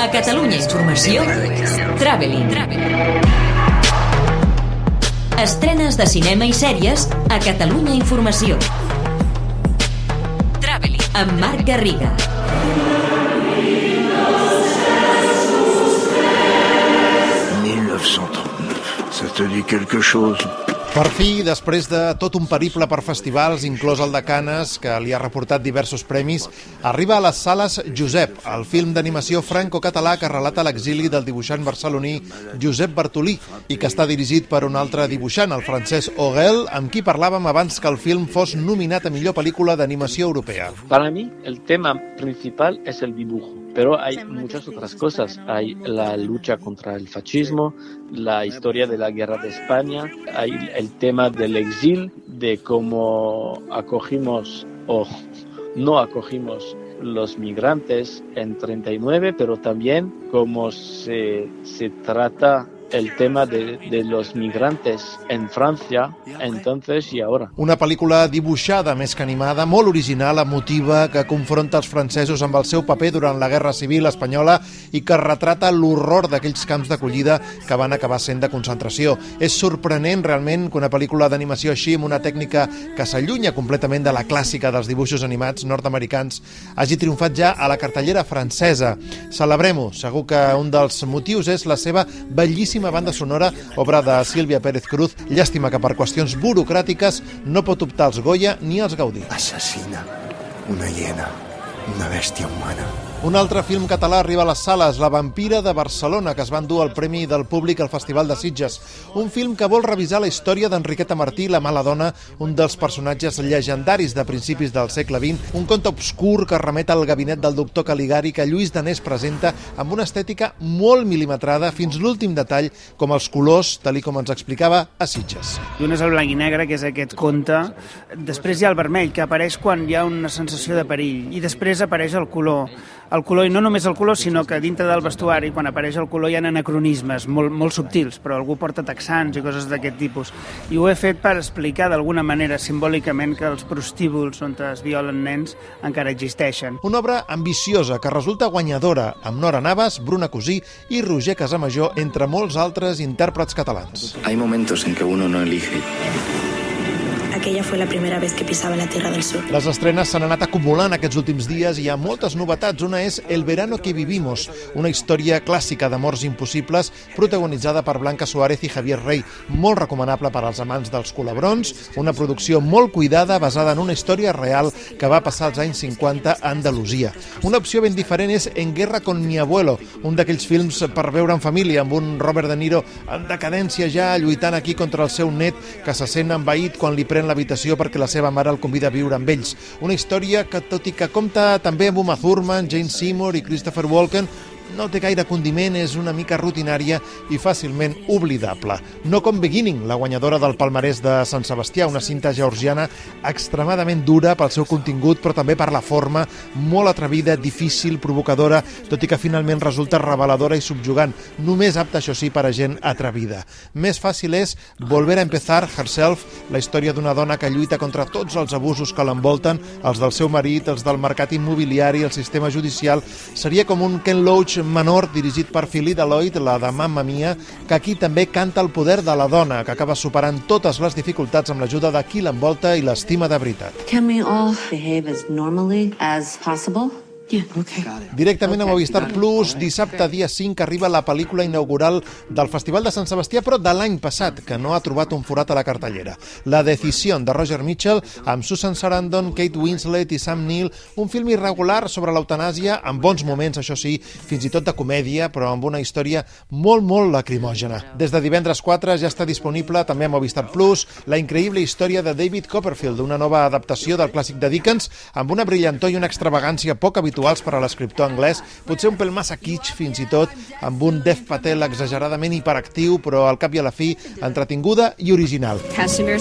A Catalunya Informació, Traveling. Estrenes de cinema i sèries a Catalunya Informació. Traveling. Amb Marc Garriga. Ça te dit quelque chose Per fi, després de tot un periple per festivals, inclòs el de Canes, que li ha reportat diversos premis, arriba a les sales Josep, el film d'animació franco-català que relata l'exili del dibuixant barceloní Josep Bartolí i que està dirigit per un altre dibuixant, el francès Ogel, amb qui parlàvem abans que el film fos nominat a millor pel·lícula d'animació europea. Para mí, el tema principal es el dibujo. Pero hay muchas otras cosas. Hay la lucha contra el fascismo, la historia de la guerra de España, hay el tema del exil, de cómo acogimos o no acogimos los migrantes en 39, pero también cómo se, se trata el tema de, de, los migrantes en Francia, entonces i ara. Una pel·lícula dibuixada més que animada, molt original, emotiva, que confronta els francesos amb el seu paper durant la Guerra Civil espanyola i que retrata l'horror d'aquells camps d'acollida que van acabar sent de concentració. És sorprenent realment que una pel·lícula d'animació així, amb una tècnica que s'allunya completament de la clàssica dels dibuixos animats nord-americans, hagi triomfat ja a la cartellera francesa. Celebrem-ho. Segur que un dels motius és la seva bellíssima bellíssima banda sonora, obra de Sílvia Pérez Cruz. Llàstima que per qüestions burocràtiques no pot optar als Goya ni als Gaudí. Assassina una hiena, una bèstia humana. Un altre film català arriba a les sales, La vampira de Barcelona, que es va endur el Premi del Públic al Festival de Sitges. Un film que vol revisar la història d'Enriqueta Martí, la mala dona, un dels personatges llegendaris de principis del segle XX, un conte obscur que remet al gabinet del doctor Caligari que Lluís Danés presenta amb una estètica molt milimetrada fins l'últim detall, com els colors, tal com ens explicava a Sitges. Un és el blanc i negre, que és aquest conte. Després hi ha el vermell, que apareix quan hi ha una sensació de perill. I després apareix el color el color, i no només el color, sinó que dintre del vestuari, quan apareix el color, hi ha anacronismes molt, molt subtils, però algú porta texans i coses d'aquest tipus. I ho he fet per explicar d'alguna manera, simbòlicament, que els prostíbuls on es violen nens encara existeixen. Una obra ambiciosa que resulta guanyadora, amb Nora Navas, Bruna Cosí i Roger Casamajor, entre molts altres intèrprets catalans. Hay momentos en que uno no elige aquella fue la primera vez que pisaba la Tierra del Sur. Les estrenes s'han anat acumulant aquests últims dies i hi ha moltes novetats. Una és El verano que vivimos, una història clàssica d'amors impossibles protagonitzada per Blanca Suárez i Javier Rey, molt recomanable per als amants dels colabrons, una producció molt cuidada basada en una història real que va passar als anys 50 a Andalusia. Una opció ben diferent és En guerra con mi abuelo, un d'aquells films per veure en família amb un Robert De Niro en decadència ja lluitant aquí contra el seu net que se sent envaït quan li pren l'habitació perquè la seva mare el convida a viure amb ells. Una història que, tot i que compta també amb Uma Thurman, Jane Seymour i Christopher Walken, no té gaire condiment, és una mica rutinària i fàcilment oblidable. No com Beginning, la guanyadora del palmarès de Sant Sebastià, una cinta georgiana extremadament dura pel seu contingut, però també per la forma, molt atrevida, difícil, provocadora, tot i que finalment resulta reveladora i subjugant, només apta, això sí, per a gent atrevida. Més fàcil és Volver a empezar Herself, la història d'una dona que lluita contra tots els abusos que l'envolten, els del seu marit, els del mercat immobiliari, el sistema judicial. Seria com un Ken Loach menor dirigit per Philida Lloyd, la de Mamma Mia, que aquí també canta el poder de la dona, que acaba superant totes les dificultats amb l'ajuda de qui l'envolta i l'estima de veritat. Can we all behave as normally as possible? Yeah, okay. Directament a Movistar Plus, dissabte dia 5 arriba la pel·lícula inaugural del Festival de Sant Sebastià, però de l'any passat, que no ha trobat un forat a la cartellera. La decisió de Roger Mitchell, amb Susan Sarandon, Kate Winslet i Sam Neill, un film irregular sobre l'eutanàsia, amb bons moments, això sí, fins i tot de comèdia, però amb una història molt, molt lacrimògena. Des de divendres 4 ja està disponible també a Movistar Plus la increïble història de David Copperfield, una nova adaptació del clàssic de Dickens, amb una brillantor i una extravagància poc habitual habituals per a l'escriptor anglès, potser un pèl massa kitsch fins i tot, amb un Dev Patel exageradament hiperactiu, però al cap i a la fi entretinguda i original. Casimir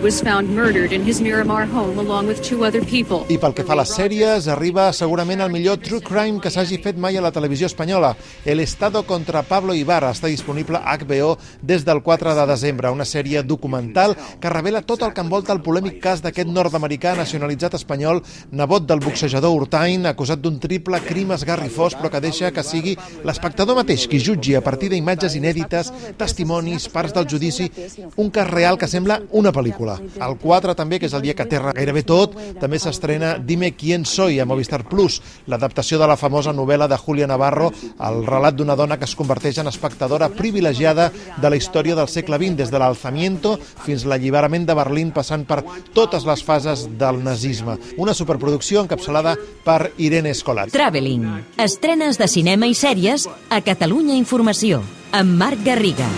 was found murdered in his Miramar home along with two other people. I pel que fa a les sèries, arriba segurament el millor true crime que s'hagi fet mai a la televisió espanyola. El Estado contra Pablo Ibarra està disponible a HBO des del 4 de desembre, una sèrie documental que revela tot el que envolta el polèmic cas d'aquest nord-americà nacionalitzat espanyol, nebot del boxejador Urtain, acusat d'un triple crim esgarrifós, però que deixa que sigui l'espectador mateix qui jutgi a partir d'imatges inèdites, testimonis, parts del judici, un cas real que sembla una pel·lícula. El 4 també, que és el dia que aterra gairebé tot, també s'estrena Dime quién soy a Movistar Plus, l'adaptació de la famosa novel·la de Julia Navarro, el relat d'una dona que es converteix en espectadora privilegiada de la història del segle XX, des de l'alzamiento fins l'alliberament de Berlín, passant per totes les fases del nazisme. Una superproducció encapçalada per Irene Escolat. Traveling. Estrenes de cinema i sèries a Catalunya Informació, amb Marc Garriga.